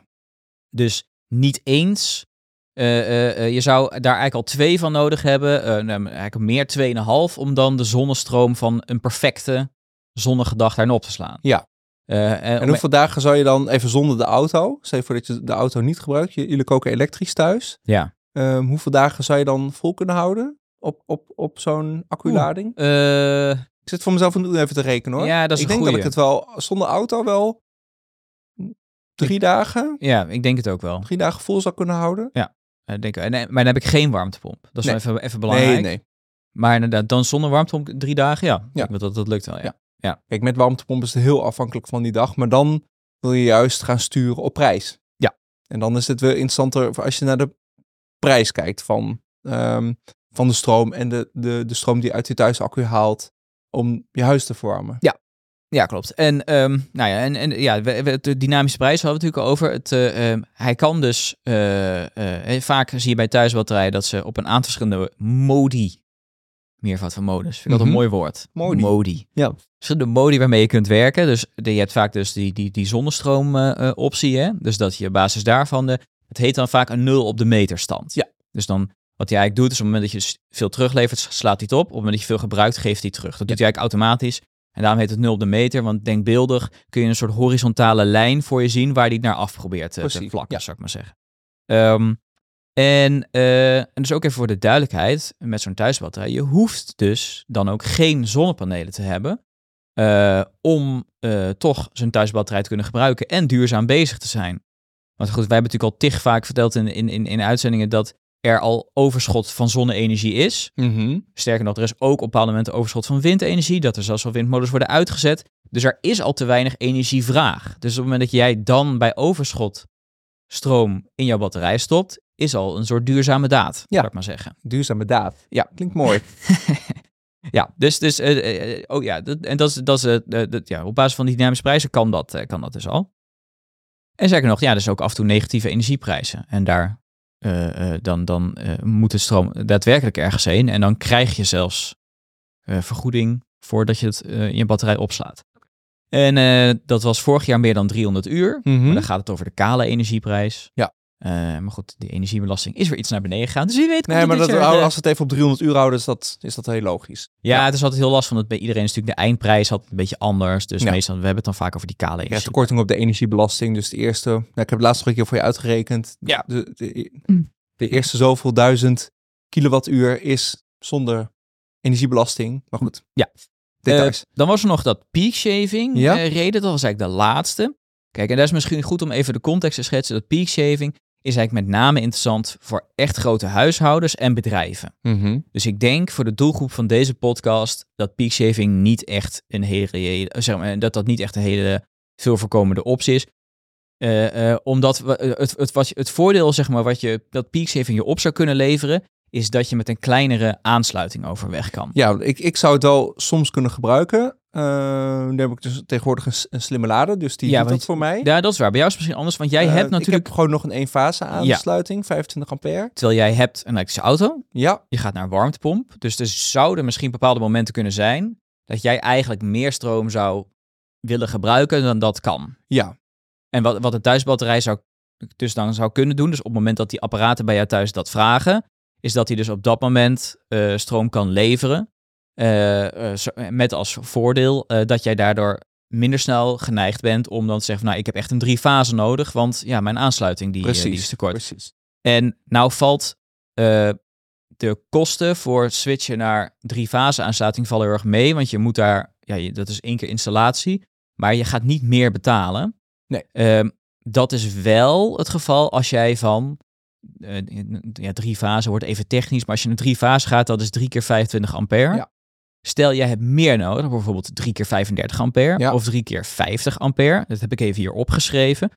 Dus niet eens. eh, eh, eh, je zou daar eigenlijk al twee van nodig hebben. eh, nou, eigenlijk meer 2,5 om dan de zonnestroom van een perfecte zonnige dag daarin op te slaan. Ja. Eh, en En hoeveel dagen zou je dan even zonder de auto, stel voor dat je de auto niet gebruikt, je- jullie koken elektrisch thuis, ja. Ehm, hoeveel dagen zou je dan vol kunnen houden op, op, op zo'n acculading? Eh, Ik zit voor mezelf nu even te rekenen hoor. ja, dat is ik denk dat ik het wel zonder auto wel drie dagen, Ja, ik denk het ook wel. drie dagen vol zou kunnen houden. Eh, denk, en, maar dan heb ik geen warmtepomp. Dat is Nee. wel even, even belangrijk. Nee, nee. Maar inderdaad, dan zonder warmtepomp drie dagen, ja. Ja. Ik denk dat, dat lukt wel, ja. Kijk, met warmtepomp is het heel afhankelijk van die dag, maar dan wil je juist gaan sturen op prijs. Ja. En dan is het weer interessanter als je naar de prijs kijkt van, ehm, van de stroom en de, de, de stroom die uit je thuisaccu haalt om je huis te verwarmen. Ja, klopt. En, ehm, nou ja, en, en ja, we, we- de dynamische prijs hadden we natuurlijk over. Het, eh, ehm, hij kan dus, eh, eh, vaak zie je bij thuisbatterijen dat ze op een aantal verschillende modi, meervoud van modus, vind ik dat Mhm. een mooi woord. Modi. Modi. Ja. Verschillende modi waarmee je kunt werken. Dus de, je hebt vaak dus die, die, die zonnestroom eh, eh, optie, hè. Dus dat je op basis daarvan, de, het heet dan vaak een nul op de meterstand. Ja. Dus dan, wat hij eigenlijk doet, is op het moment dat je veel teruglevert, slaat hij het op. Op het moment dat je veel gebruikt, geeft hij terug. Dat doet hij eigenlijk automatisch. En daarom heet het 0 op de meter, want denkbeeldig kun je een soort horizontale lijn voor je zien waar die het naar af probeert te, te vlakken, ja. zou ik maar zeggen. Ehm, en, eh, en dus ook even voor de duidelijkheid, met zo'n thuisbatterij, je hoeft dus dan ook geen zonnepanelen te hebben eh, om eh, toch zo'n thuisbatterij te kunnen gebruiken en duurzaam bezig te zijn. Want goed, wij hebben natuurlijk al tig vaak verteld in, in, in, in uitzendingen dat er al overschot van zonne-energie is. Mhm. Sterker nog, er is ook op bepaalde momenten overschot van windenergie. Dat er zelfs al windmolens worden uitgezet. Dus er is al te weinig energievraag. Dus op het moment dat jij dan bij overschot stroom in jouw batterij stopt, is al een soort duurzame daad, Ja. zou ik maar zeggen. Duurzame daad. Ja, klinkt mooi. *laughs* Ja, dus, dus eh, eh, oh ja, dat, en dat is, dat is, eh, de- de- ja, op basis van die dynamische prijzen kan dat, eh, kan dat dus al. En zeker nog, ja, is ook af en toe negatieve energieprijzen. En daar eh, eh, dan, dan eh, moet de stroom daadwerkelijk ergens heen. En dan krijg je zelfs eh, vergoeding voordat je het eh, in je batterij opslaat. En eh, dat was vorig jaar meer dan 300 uur. Mhm. Maar dan gaat het over de kale energieprijs. Ja. Eh, maar goed, de energiebelasting is weer iets naar beneden gegaan. Dus wie weet Nee, het maar dit dat, als we het even op 300 uur houden, is dat, is dat heel logisch. Ja, Ja. het is altijd heel lastig, want bij iedereen is natuurlijk de eindprijs altijd een beetje anders. Dus Ja. meestal, we hebben het dan vaak over die kale energie. de korting op de energiebelasting. Dus de eerste, nou, ik heb het laatst nog een keer voor je uitgerekend. Ja. De, de, Mm. de eerste zoveel duizend kilowattuur is zonder energiebelasting. Maar goed, Ja. details. Eh, dan was er nog dat peak shaving Ja. eh, reden. Dat was eigenlijk de laatste. Kijk, en dat is misschien goed om even de context te schetsen. Dat peak shaving is eigenlijk met name interessant voor echt grote huishoudens en bedrijven. Mhm. Dus ik denk voor de doelgroep van deze podcast dat peak shaving niet echt een hele, eh, zeg maar, dat dat niet echt een hele veel voorkomende optie is. Eh, eh, omdat we, het, het, wat het voordeel, zeg maar, wat je dat peak shaving je op zou kunnen leveren, is dat je met een kleinere aansluiting overweg kan. Ja, ik, ik zou het wel soms kunnen gebruiken. Uh, nu heb ik dus tegenwoordig een, een slimme lader, dus die Ja, doet dat voor mij. Ja, dat is waar. Bij jou is het misschien anders, want jij Eh, hebt natuurlijk, Ik heb gewoon nog een eenfase aansluiting, 25 ampère. terwijl jij hebt een elektrische auto, Ja, je gaat naar een warmtepomp. Dus er zouden misschien bepaalde momenten kunnen zijn dat jij eigenlijk meer stroom zou willen gebruiken dan dat kan. ja, En wat, wat een thuisbatterij zou, dus dan zou kunnen doen, dus op het moment dat die apparaten bij jou thuis dat vragen, is dat hij dus op dat moment eh, stroom kan leveren. Eh, eh, zo- met als voordeel eh, dat jij daardoor minder snel geneigd bent om dan te zeggen, van, nou, ik heb echt een drie fase nodig, want ja, mijn aansluiting die, eh, die is te kort. precies. En nou valt eh, de kosten voor switchen naar drie fase aansluiting vallen heel erg mee, want je moet daar, ja, je- dat is één keer installatie, maar je gaat niet meer betalen. Nee. Ehm, dat is wel het geval als jij van eh, ja, drie fase wordt even technisch, maar als je naar drie fase gaat, dat is drie keer 25 ampère. Ja. Stel, jij hebt meer nodig, bijvoorbeeld drie keer 35 ampère Ja. of drie keer 50 ampère. Dat heb ik even hier opgeschreven.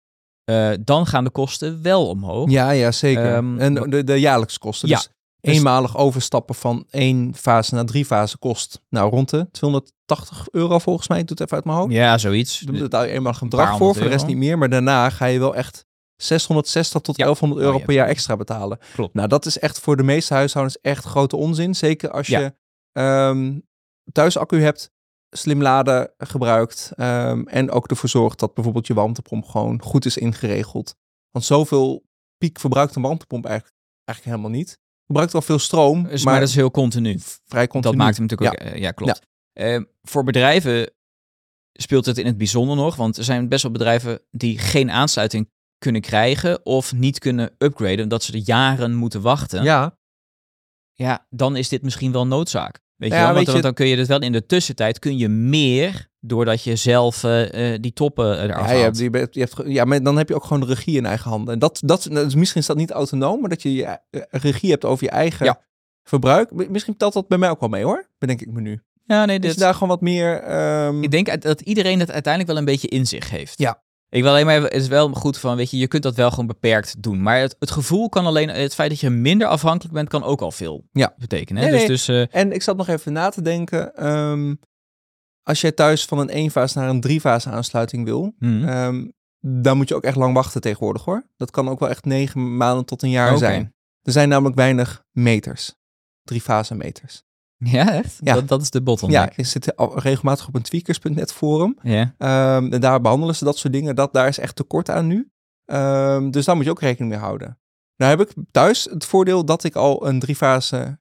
Eh, dan gaan de kosten wel omhoog. Ja, ja, zeker. Ehm, en de, de jaarlijkse kosten. Ja, Dus dus- eenmalig overstappen van één fase naar drie fase kost nou rond de 280 euro volgens mij. Ik doe het even uit mijn hoofd. Ja, zoiets. Je moet het eenmalig een bedrag voor, voor de rest euro. niet meer. Maar daarna ga je wel echt 660 tot Ja. 1100 Oh, euro ja. per jaar extra betalen. Klopt. Nou, dat is echt voor de meeste huishoudens echt grote onzin. Zeker als Ja. je ehm thuisaccu hebt, slim laden gebruikt ehm, en ook ervoor zorgt dat bijvoorbeeld je warmtepomp gewoon goed is ingeregeld. Want zoveel piek verbruikt een warmtepomp eigenlijk, eigenlijk helemaal niet. Verbruikt wel veel stroom, Dus, maar, maar dat is heel continu. vrij continu. Dat maakt hem natuurlijk ook. eh, Ja, klopt. Eh, voor bedrijven speelt het in het bijzonder nog, want er zijn best wel bedrijven die geen aansluiting kunnen krijgen of niet kunnen upgraden, omdat ze er jaren moeten wachten. Ja, Ja, dan is dit misschien wel noodzaak. Weet je Ja, wel? Want, weet je- want dan kun je het wel in de tussentijd kun je meer doordat je zelf eh, eh, die toppen eh, eraf Ja, je hebt, je hebt, ja, maar dan heb je ook gewoon de regie in eigen handen. En dat, dat, dus misschien is dat niet autonoom, maar dat je, je regie hebt over je eigen Ja. verbruik. Misschien telt dat bij mij ook wel mee hoor, bedenk ik me nu. Ja, nee, Dus dit, je daar gewoon wat meer... ehm, Ik denk dat iedereen het uiteindelijk wel een beetje in zich heeft. Ja. Ik wil alleen maar, het is wel goed van, weet je, je kunt dat wel gewoon beperkt doen. Maar het, het gevoel kan alleen, het feit dat je minder afhankelijk bent, kan ook al veel Ja. betekenen. Hè? Nee, dus, nee. dus eh, En ik zat nog even na te denken. ehm, als jij thuis van een eenfase naar een driefase aansluiting wil, hmm. ehm, dan moet je ook echt lang wachten tegenwoordig hoor. Dat kan ook wel echt negen maanden tot een jaar zijn. Er zijn namelijk weinig meters. Driefase meters. Ja, echt? Ja. Dat, dat is de Ja, bottleneck. je zit al regelmatig op een tweakers.net forum. Ja. Ehm, en daar behandelen ze dat soort dingen. Dat, daar is echt tekort aan nu. Ehm, dus daar moet je ook rekening mee houden. Nou heb ik thuis het voordeel dat ik al een driefase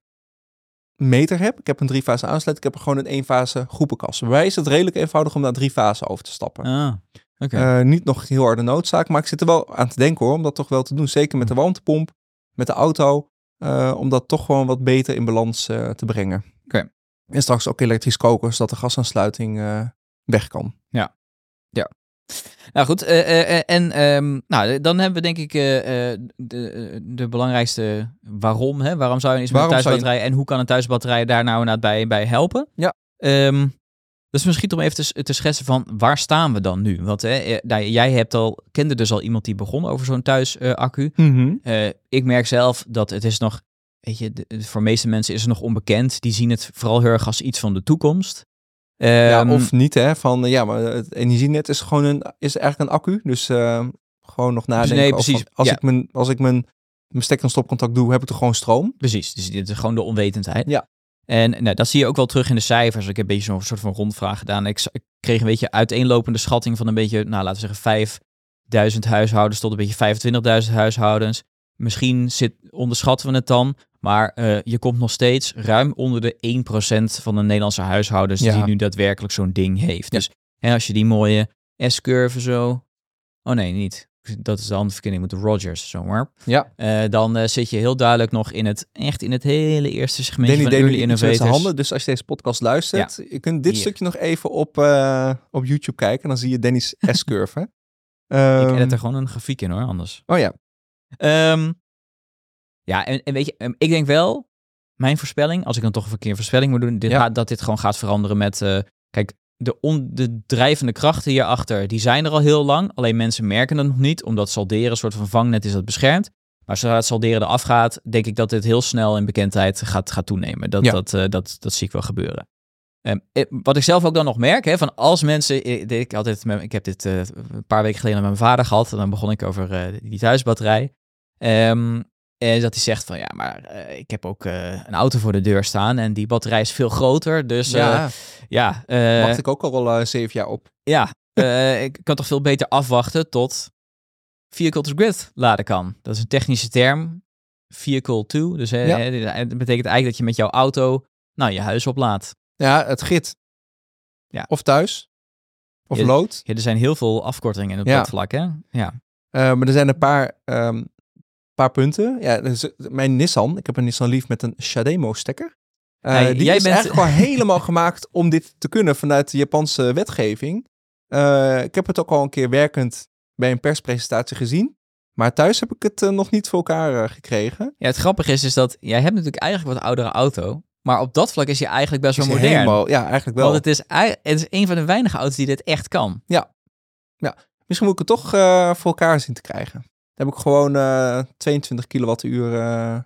meter heb. Ik heb een driefase aansluiting. Ik heb er gewoon een eenfase groepenkast. Bij mij is het redelijk eenvoudig om naar drie fasen over te stappen. Ah. Eh, niet nog heel harde noodzaak, maar ik zit er wel aan te denken hoor. Om dat toch wel te doen. Zeker met de warmtepomp, met de auto. Eh, om dat toch gewoon wat beter in balans eh, te brengen. Oké. En straks ook elektrisch koken, zodat de gasaansluiting eh, weg kan. Nou goed, eh, eh, eh, en ehm, nou, dan hebben we denk ik de, de belangrijkste waarom. Hè? Waarom zou je iets met een je- thuisbatterij en hoe kan een thuisbatterij daar nou inderdaad bij, bij helpen? Ja. Ehm, dus misschien om even te, te schetsen van waar staan we dan nu? Want hè, eh, nou, jij hebt al, kende dus al iemand die begon over zo'n thuisaccu. Eh, ik merk zelf dat het is nog, weet je, de- voor de meeste mensen is het nog onbekend. Die zien het vooral heel erg als iets van de toekomst. Ja, Ehm, of niet, hè? Van eh, ja, maar het energienet is gewoon een, is eigenlijk een accu. Dus eh, gewoon nog nadenken. nee, precies. als Ja. ik mijn, als ik mijn, mijn stekker en stopcontact doe, heb ik er gewoon stroom. Precies, dus dit is gewoon de onwetendheid. Ja. En nou, dat zie je ook wel terug in de cijfers. Ik heb een beetje zo'n soort van rondvraag gedaan. Ik, ik kreeg een beetje uiteenlopende schatting van een beetje, nou laten we zeggen, 5000 huishoudens tot een beetje 25.000 huishoudens. Misschien zit, onderschatten we het dan, maar eh, je komt nog steeds ruim onder de 1% van de Nederlandse huishoudens Ja. die nu daadwerkelijk zo'n ding heeft. Ja. Dus hè, als je die mooie S-curve zo... Oh nee, niet. Dat is de andere verkenning met de Rogers, zomaar. Ja. Eh, dan eh, zit je heel duidelijk nog in het, echt in het hele eerste segmentje Danny van nu early innovators. handen, dus als je deze podcast luistert, je kunt dit Hier. stukje nog even op, eh, op YouTube kijken. En dan zie je Danny's *laughs* S-curve. Ik Ehm, edit er gewoon een grafiek in hoor, anders. Oh ja, Ehm, ja, en, en weet je, ehm, ik denk wel, mijn voorspelling, als ik dan toch een keer een voorspelling moet doen, dit Ja. gaat, dat dit gewoon gaat veranderen met, kijk, de, on, de drijvende krachten hierachter, die zijn er al heel lang. Alleen mensen merken het nog niet, omdat salderen een soort van vangnet is dat beschermt. Maar zodra het salderen eraf gaat, denk ik dat dit heel snel in bekendheid gaat, gaat toenemen. Dat, Ja. dat, eh, dat, dat zie ik wel gebeuren. Ehm, eh, wat ik zelf ook dan nog merk, hè, van als mensen, ik, ik, had dit met, ik heb dit eh, een paar weken geleden met mijn vader gehad, en dan begon ik over eh, die thuisbatterij. Ehm, en dat hij zegt van, ja, maar eh, ik heb ook eh, een auto voor de deur staan en die batterij is veel groter, dus ja, ja ja, eh, wacht ik ook al eh, zeven jaar op. ja eh, *laughs* ik kan toch veel beter afwachten tot vehicle to grid laden kan. Dat is een technische term, vehicle to, dus eh, Ja. eh, dat betekent eigenlijk dat je met jouw auto, nou, je huis oplaadt. Ja, het git. Ja. Of thuis. Of lood. Ja, er zijn heel veel afkortingen op Ja. dat vlak, hè? Ja. Eh, maar er zijn een paar, ehm, paar punten. Ja, dus, mijn Nissan, ik heb een Nissan Leaf met een Shademo stekker. Eh, Hey, die jij is bent- eigenlijk gewoon *laughs* helemaal gemaakt om dit te kunnen vanuit de Japanse wetgeving. Eh, ik heb het ook al een keer werkend bij een perspresentatie gezien. Maar thuis heb ik het nog niet voor elkaar gekregen. ja, het grappige is, is dat jij hebt natuurlijk eigenlijk wat oudere auto, maar op dat vlak is hij eigenlijk best wel modern. helemaal- ja, eigenlijk wel. Want het is, het is een van de weinige auto's die dit echt kan. Misschien moet ik het toch voor elkaar zien te krijgen. Heb ik gewoon eh 22 kilowattuur eh,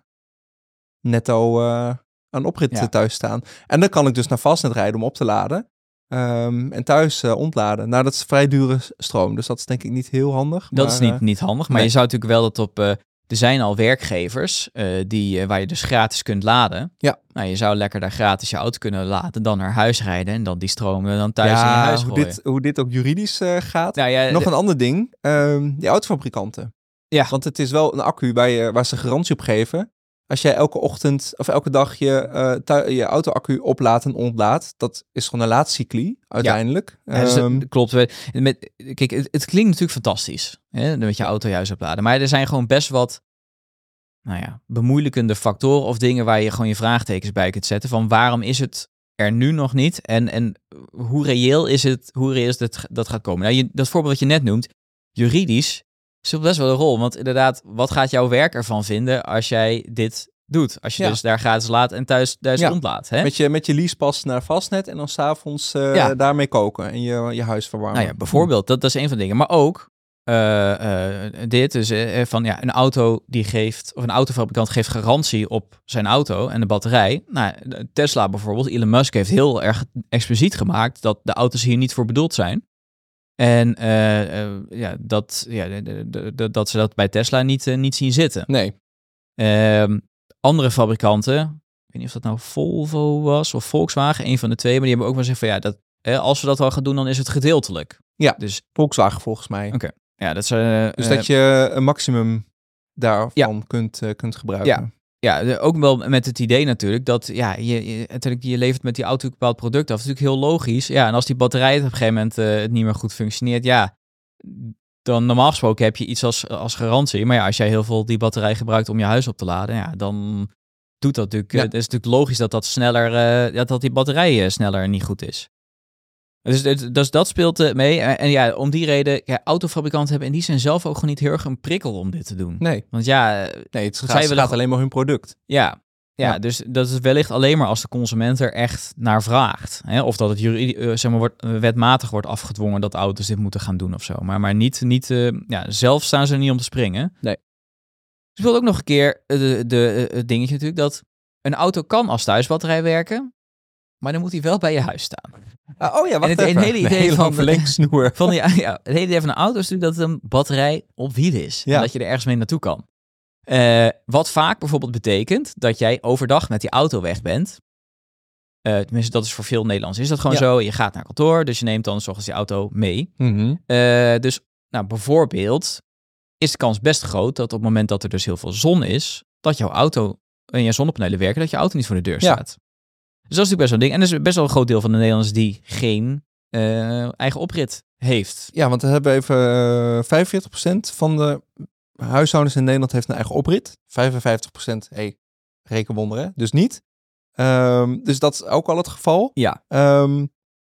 netto eh, aan oprit Ja. eh, thuis staan. En dan kan ik dus naar Fastnet rijden om op te laden. Ehm, en thuis eh, ontladen. Nou, dat is vrij dure stroom. Dus dat is denk ik niet heel handig. Dat maar, is niet, eh, niet handig, maar nee. je zou natuurlijk wel dat op... eh, er zijn al werkgevers eh, die, eh, waar je dus gratis kunt laden. Ja. Nou, je zou lekker daar gratis je auto kunnen laden, dan naar huis rijden en dan die stroom eh, dan thuis in je huis hoe gooien. dit, hoe dit ook juridisch eh, gaat. nou, ja, Nog een ander ding. ehm, die autofabrikanten. Ja. Want het is wel een accu waar, je, waar ze garantie op geven. Als jij elke ochtend of elke dag je, thui- je auto-accu oplaadt en ontlaadt, dat is gewoon een laadcycli uiteindelijk. Ja, dus dat Ehm, klopt. Met, kijk, het, het klinkt natuurlijk fantastisch. Hè, met je auto juist opladen. Maar er zijn gewoon best wat nou ja, bemoeilijkende factoren of dingen waar je gewoon je vraagtekens bij kunt zetten. Van waarom is het er nu nog niet? En, en hoe reëel is het, hoe reëel is het dat gaat komen? Nou, je, dat voorbeeld wat je net noemt, juridisch, speelt best wel een rol. Want inderdaad, wat gaat jouw werk ervan vinden als jij dit doet? Als je Ja. dus daar gratis laat en thuis, thuis Ja. ontlaat. Hè? met, je, met je leasepas naar Fastnet en dan s'avonds Ja. daarmee koken en je, je huis verwarmen. Nou ja, bijvoorbeeld, dat, dat is een van de dingen. Maar ook eh, eh, dit, dus van ja, een auto die geeft, of een autofabrikant geeft garantie op zijn auto en de batterij. Nou, Tesla bijvoorbeeld, Elon Musk heeft heel erg expliciet gemaakt dat de auto's hier niet voor bedoeld zijn. En eh, eh, ja, dat, ja, dat ze dat bij Tesla niet, eh, niet zien zitten. Nee. Ehm, andere fabrikanten, ik weet niet of dat nou Volvo was of Volkswagen, een van de twee, maar die hebben ook wel gezegd van ja, dat, als we dat al gaan doen, dan is het gedeeltelijk. Ja. Dus Volkswagen volgens mij. Oké. ja, dat is, eh, Dus dat je een maximum daarvan kunt, kunt gebruiken. ja, de- ook wel met het idee natuurlijk dat ja, je, je, natuurlijk, je levert met die auto een bepaald product af. Dat is natuurlijk heel logisch. Ja, en als die batterij op een gegeven moment eh, het niet meer goed functioneert, ja, dan normaal gesproken heb je iets als, als garantie. Maar ja, als jij heel veel die batterij gebruikt om je huis op te laden, ja, dan doet dat natuurlijk. Ja. eh, Het is natuurlijk logisch dat dat sneller, eh, dat, dat die batterij sneller niet goed is. Dus, dus dat speelt eh, mee. En, en ja, om die reden, ja, autofabrikanten hebben in die zin zelf ook gewoon niet heel erg een prikkel om dit te doen. Nee, Want ja, nee het gaat, willen alleen maar hun product. ja. Ja, Ja. dus dat is wellicht alleen maar als de consument er echt naar vraagt. Hè? Of dat het juridi- eh, zeg maar, wordt, eh, wetmatig wordt afgedwongen dat auto's dit moeten gaan doen of zo. Maar, maar niet, niet ja, zelf staan ze er niet om te springen. Nee. Dus wil ook nog een keer de, de, het dingetje natuurlijk dat een auto kan als thuisbatterij werken, maar dan moet hij wel bij je huis staan. Ah, oh ja, het- een hele idee hele van verlengsnoer. Van die, ja, het hele idee van een auto is natuurlijk dat het een batterij op wielen is. Ja. En dat je er ergens mee naartoe kan. Eh, wat vaak bijvoorbeeld betekent dat jij overdag met die auto weg bent. Eh, tenminste, dat is voor veel Nederlanders. Is dat gewoon Ja. zo? Je gaat naar kantoor, dus je neemt dan zorgens die auto mee. Mhm. Eh, dus nou, bijvoorbeeld is de kans best groot dat op het moment dat er dus heel veel zon is, dat jouw auto en je zonnepanelen werken, dat je auto niet voor de deur Ja. staat. Dus dat is natuurlijk best wel een ding. En er is best wel een groot deel van de Nederlanders die geen eh, eigen oprit heeft. Ja, want we hebben even eh 45% van de huishoudens in Nederland heeft een eigen oprit. 55% hey, rekenwonder hè, dus niet. Ehm, dus dat is ook al het geval. Ja. Ehm,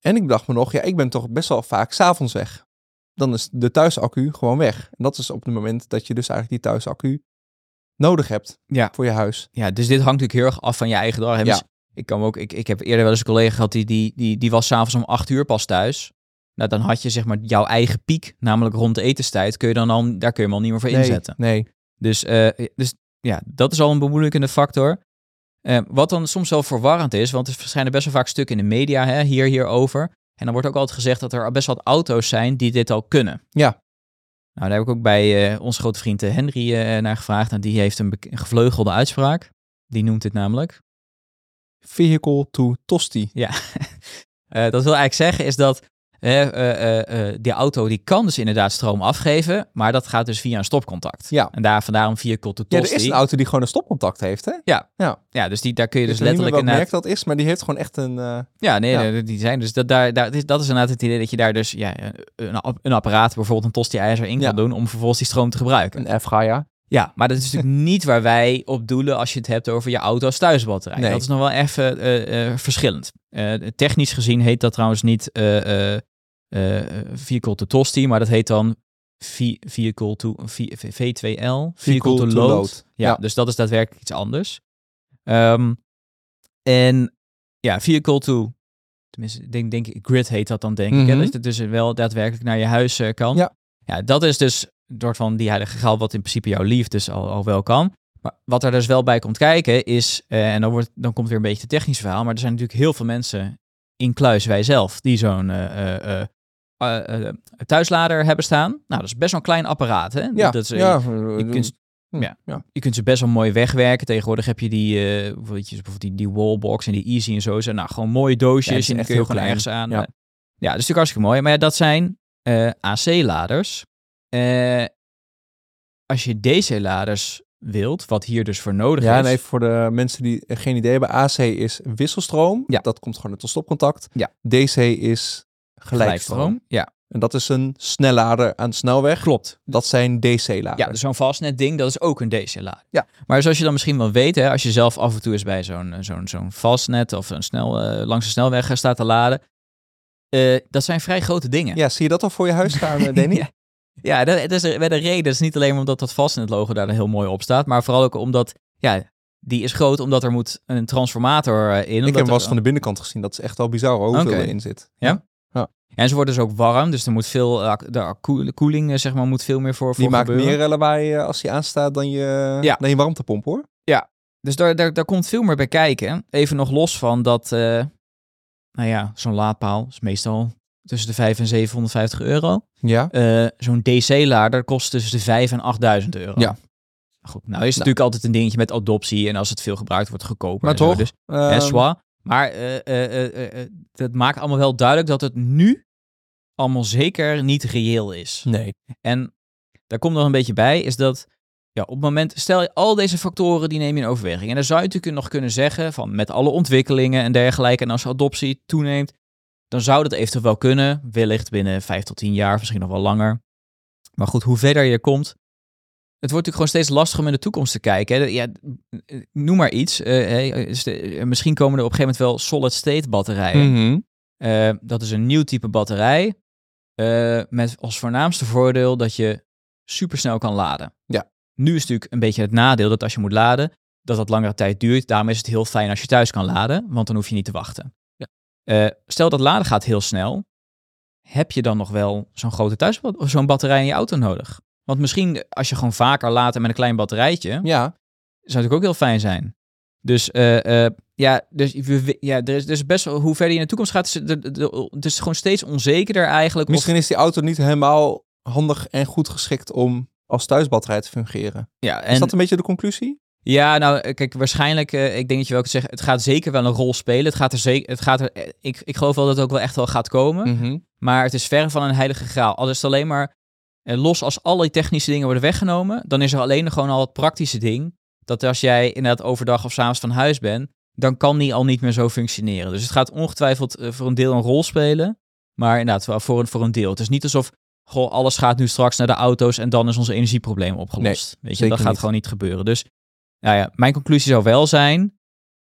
en ik dacht me nog, ja, ik ben toch best wel vaak s'avonds weg. Dan is de thuisaccu gewoon weg. En dat is op het moment dat je dus eigenlijk die thuisaccu nodig hebt Ja. voor je huis. Ja, dus dit hangt natuurlijk heel erg af van je eigen dag. Ja. Ik, kan ook, ik, ik heb eerder wel eens een collega gehad die, die, die, die was s'avonds om acht uur pas thuis. Nou, dan had je zeg maar jouw eigen piek, namelijk rond de etenstijd, kun je dan al, daar kun je hem al niet meer voor Nee, inzetten. nee. Dus, eh, dus ja, dat is al een bemoeilijkende factor. Eh, wat dan soms wel verwarrend is, want er verschijnen best wel vaak stukken in de media hè, hier, hierover. En dan wordt ook altijd gezegd dat er best wat auto's zijn die dit al kunnen. Ja. Nou, daar heb ik ook bij eh, onze grote vriend Henry naar gevraagd. En die heeft een, een gevleugelde uitspraak. Die noemt dit namelijk. Vehicle to tosti. Ja. *laughs* Eh, dat wil eigenlijk zeggen is dat eh, die auto die kan dus inderdaad stroom afgeven, maar dat gaat dus via een stopcontact. Ja. En daar vandaar een vehicle to Ja, tosti. er is een auto die gewoon een stopcontact heeft, hè? Ja, dus die, daar kun je Ik dus meer letterlijk welk inderdaad... merk dat is, maar die heeft gewoon echt een... Ja, nee, Ja. die zijn dus... Dat, daar, daar, dat is- inderdaad het idee dat je daar dus ja, een, een apparaat, bijvoorbeeld een tosti-ijzer in Ja. kan doen om vervolgens die stroom te gebruiken. een FGA. Ja, maar dat is natuurlijk *laughs* niet waar wij op doelen als je het hebt over je auto's thuisbatterij. Nee. Dat is nog wel even eh, eh, verschillend. Eh, technisch gezien heet dat trouwens niet eh, eh, eh, vehicle to tosti, maar dat heet dan vehicle to v, V2L, vehicle to load. Ja, Ja. dus dat is daadwerkelijk iets anders. Ehm, en ja, vehicle to, tenminste, denk, denk ik, grid heet dat dan denk ik. Hè, Mhm. dat het dus wel daadwerkelijk naar je huis kan. Ja. ja, dat is dus door van die heilige graal wat in principe jouw lief dus al, al wel kan. Maar wat er dus wel bij komt kijken is, eh, en dan, wordt, dan komt weer een beetje het technische verhaal, maar er zijn natuurlijk heel veel mensen, incluis wij zelf, die zo'n eh, eh, thuislader hebben staan. Nou, dat is best wel een klein apparaat, hè? Ja, dat is, ja. je kunt- Hm, ja. ja. je kunt ze best wel mooi wegwerken. Tegenwoordig heb je die, weet je, bijvoorbeeld die, die wallbox en die easy en zo. Zijn nou gewoon mooie Ja, doosjes zijn en kun je gewoon ergens aan. Ja. Ja, ja dat is natuurlijk hartstikke mooi. Maar ja, dat zijn AC-laders. Eh, als je DC-laders wilt, wat hier dus voor nodig Ja, is. en even voor de mensen die geen idee hebben. AC is wisselstroom. Ja. Dat komt gewoon uit een stopcontact. Ja. DC is gelijkstroom. Ja, En dat is een snellader aan de snelweg. klopt. Dat zijn DC-laders. Ja, dus zo'n vastnet ding, dat is ook een DC-lader. Ja. Maar zoals je dan misschien wel weet, hè, als je zelf af en toe eens bij zo'n eh, zo'n zo'n vastnet of een snel, eh, langs de snelweg staat te laden, dat zijn vrij grote dingen. Ja, zie je dat al voor je huis staan, *laughs* Danny? Ja. Ja, dat, dat is er- de reden. Dat is niet alleen omdat dat vastnet-logo daar heel mooi op staat, maar vooral ook omdat, ja, die is groot omdat er moet een transformator eh, in. Ik heb hem wel eens er- van de binnenkant gezien. Dat is echt wel bizar hoeveel Oké. erin zit. En ze worden dus ook warm, dus er moet veel, eh, de koeling, eh, zeg maar, moet veel meer voor, voor Die maakt meer lawaai als hij aanstaat dan je, Ja. dan je warmtepomp hoor. Dus daar, daar, daar komt veel meer bij kijken. Even nog los van dat, eh, nou ja, zo'n laadpaal is meestal tussen de 5 en 750 euro. Ja. Eh, zo'n DC-lader kost tussen de 5 en 8000 euro. Ja. Goed, nou is het natuurlijk altijd een dingetje met adoptie en als het veel gebruikt wordt, goedkoper. Maar zo. toch, Dus, zwaar. Maar eh, eh, dat maakt allemaal wel duidelijk dat het nu allemaal zeker niet reëel is. Nee. En daar komt nog een beetje bij, is dat ja, op het moment, stel je al deze factoren die neem je in overweging. En dan zou je natuurlijk nog kunnen zeggen van met alle ontwikkelingen en dergelijke, en als adoptie toeneemt, dan zou dat eventueel wel kunnen. Wellicht binnen vijf tot tien jaar, misschien nog wel langer. Maar goed, hoe verder je komt, het wordt natuurlijk gewoon steeds lastiger om in de toekomst te kijken. Hè. Ja, noem maar iets. eh, eh, misschien komen er op een gegeven moment wel solid-state batterijen. Mhm. Eh, dat is een nieuw type batterij. met als voornaamste voordeel dat je supersnel kan laden. Ja. Nu is natuurlijk een beetje het nadeel dat als je moet laden, dat dat langere tijd duurt. Daarom is het heel fijn als je thuis kan laden, want dan hoef je niet te wachten. Eh, stel dat laden gaat heel snel. Heb je dan nog wel zo'n grote thuis of zo'n batterij in je auto nodig? Want misschien als je gewoon vaker laat met een klein batterijtje, Ja. zou natuurlijk ook heel fijn zijn. Dus eh, eh, ja, dus ja, er is dus best wel hoe verder je in de toekomst gaat, is het, de- de- het is gewoon steeds onzekerder eigenlijk. of- Misschien is die auto niet helemaal handig en goed geschikt om als thuisbatterij te fungeren. ja, Is en dat een beetje de conclusie? Ja, nou, eh, kijk, waarschijnlijk, eh, ik denk dat je wel kunt zeggen, het gaat zeker wel een rol spelen. Het gaat er zeker, het gaat er, eh, ik, ik geloof wel dat het ook wel echt wel gaat komen. Mhm. Maar het is verre van een heilige graal. Als het alleen maar, los als alle die technische dingen worden weggenomen, dan is er alleen nog gewoon al het praktische ding. Dat als jij inderdaad overdag of s'avonds van huis bent, dan kan die al niet meer zo functioneren. Dus het gaat ongetwijfeld voor een deel een rol spelen. Maar inderdaad, wel voor een, voor een deel. Het is niet alsof, goh, alles gaat nu straks naar de auto's en dan is ons energieprobleem opgelost. Weet je, dat gaat niet. gewoon niet gebeuren. Dus nou ja, mijn conclusie zou wel zijn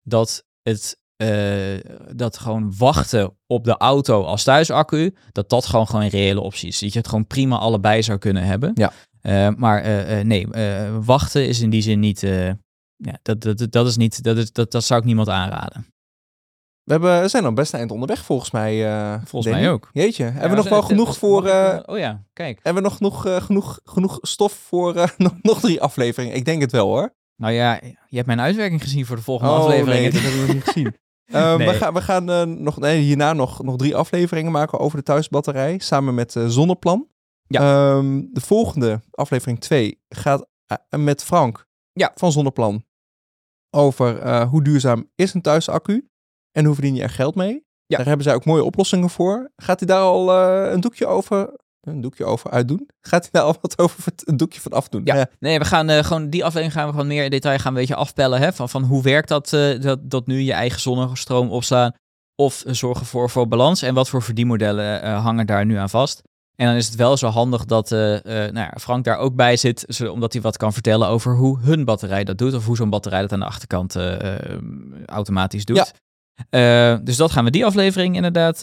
dat het eh, dat gewoon wachten op de auto als thuisaccu, dat dat gewoon gewoon een reële optie is. Dat je het gewoon prima allebei zou kunnen hebben. Ja. Eh, maar eh, nee, wachten is in die zin niet. ja, dat, dat, dat is niet. Dat, is, dat, dat zou ik niemand aanraden. We, hebben, we zijn al best een eind onderweg volgens mij. Volgens Danny. mij ook. Jeetje, hebben we nog we wel genoeg voor... oh ja, kijk. hebben we nog genoeg, genoeg, genoeg stof voor *laughs* nog, nog drie afleveringen? Ik denk het wel hoor. Nou ja, je hebt mijn uitwerking gezien voor de volgende Oh, aflevering. nee, dat hebben we nog niet gezien. *laughs* Ehm, Nee. We gaan, we gaan eh, nog, nee, hierna nog, nog drie afleveringen maken over de thuisbatterij. Samen met eh, Zonneplan. Ja. Ehm, de volgende, aflevering 2, gaat eh, met Frank Ja. van Zonneplan. Over hoe duurzaam is een thuisaccu. En hoe verdien je er geld mee. Ja. Daar hebben zij ook mooie oplossingen voor. Gaat hij daar al een doekje over... Een doekje over uitdoen? *laughs* Gaat hij al wat over een doekje van afdoen? Ja, nee, we gaan eh, gewoon die aflevering gaan we gewoon meer in detail gaan een beetje afpellen. Hè, van, van hoe werkt dat, eh, dat, dat nu je eigen zonnestroom opslaan. Of zorgen voor, voor balans. En wat voor verdienmodellen eh, hangen daar nu aan vast. En dan is het wel zo handig dat nou ja, Frank daar ook bij zit. Omdat hij wat kan vertellen over hoe hun batterij dat doet. Of hoe zo'n batterij dat aan de achterkant automatisch doet. Ja. Dus dat gaan we die aflevering inderdaad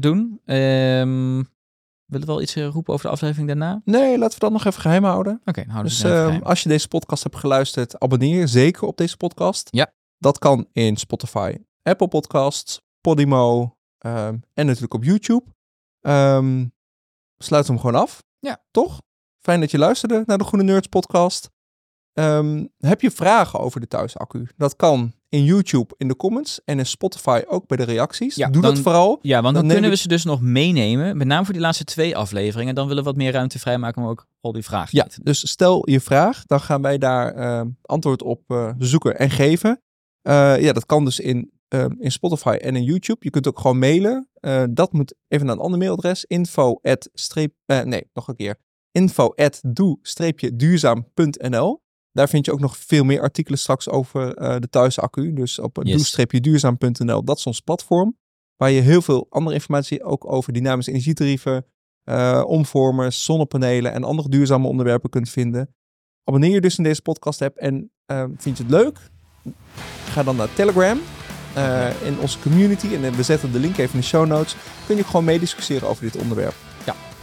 doen. Ehm willen we wel iets eh, roepen over de aflevering daarna? Nee, laten we dat nog even geheim houden. Oké, nou houden we Dus ehm, als je deze podcast hebt geluisterd, abonneer je zeker op deze podcast. Ja. Dat kan in Spotify, Apple Podcasts, Podimo ehm, en natuurlijk op YouTube. Ehm sluit hem gewoon af. Ja. Toch? Fijn dat je luisterde naar de Groene Nerds podcast. Ehm, heb je vragen over de thuisaccu? Dat kan in YouTube in de comments en in Spotify ook bij de reacties. Ja, Doe dat vooral. Ja, want dan, kunnen we ze dus nog meenemen. Met name voor die laatste twee afleveringen. Dan willen we wat meer ruimte vrijmaken om ook al die vragen Ja, te weten. dus stel je vraag, dan gaan wij daar eh, antwoord op eh, zoeken en geven. Eh, ja, dat kan dus in, eh, in Spotify en in YouTube. Je kunt ook gewoon mailen. Eh, dat moet even naar een ander mailadres. Info at streep, nee, nog een keer. Info at doe-duurzaam.nl Daar vind je ook nog veel meer artikelen straks over eh, de thuisaccu. Dus op Yes. doe-duurzaam.nl, dat is ons platform. Waar je heel veel andere informatie ook over dynamische energietarieven, eh, omvormers, zonnepanelen en andere duurzame onderwerpen kunt vinden. Abonneer je dus in deze podcast app en eh, vind je het leuk? Ga dan naar Telegram in onze community en we zetten de link even in de show notes. Kun je gewoon meediscussiëren over dit onderwerp.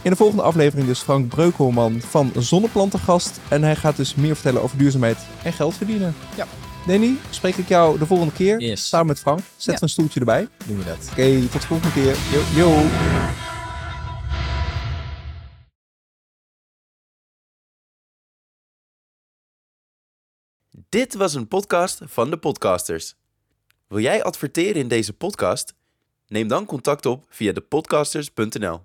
In de volgende aflevering dus Frank Breukelman van Zonneplanten gast en hij gaat dus meer vertellen over duurzaamheid en geld verdienen. Ja. Danny, spreek ik jou de volgende keer Yes. samen met Frank. Zet Ja. een stoeltje erbij. Doen we dat. Oké, tot de volgende keer. Yo. yo. Dit was een podcast van de podcasters. Wil jij adverteren in deze podcast? Neem dan contact op via depodcasters.nl.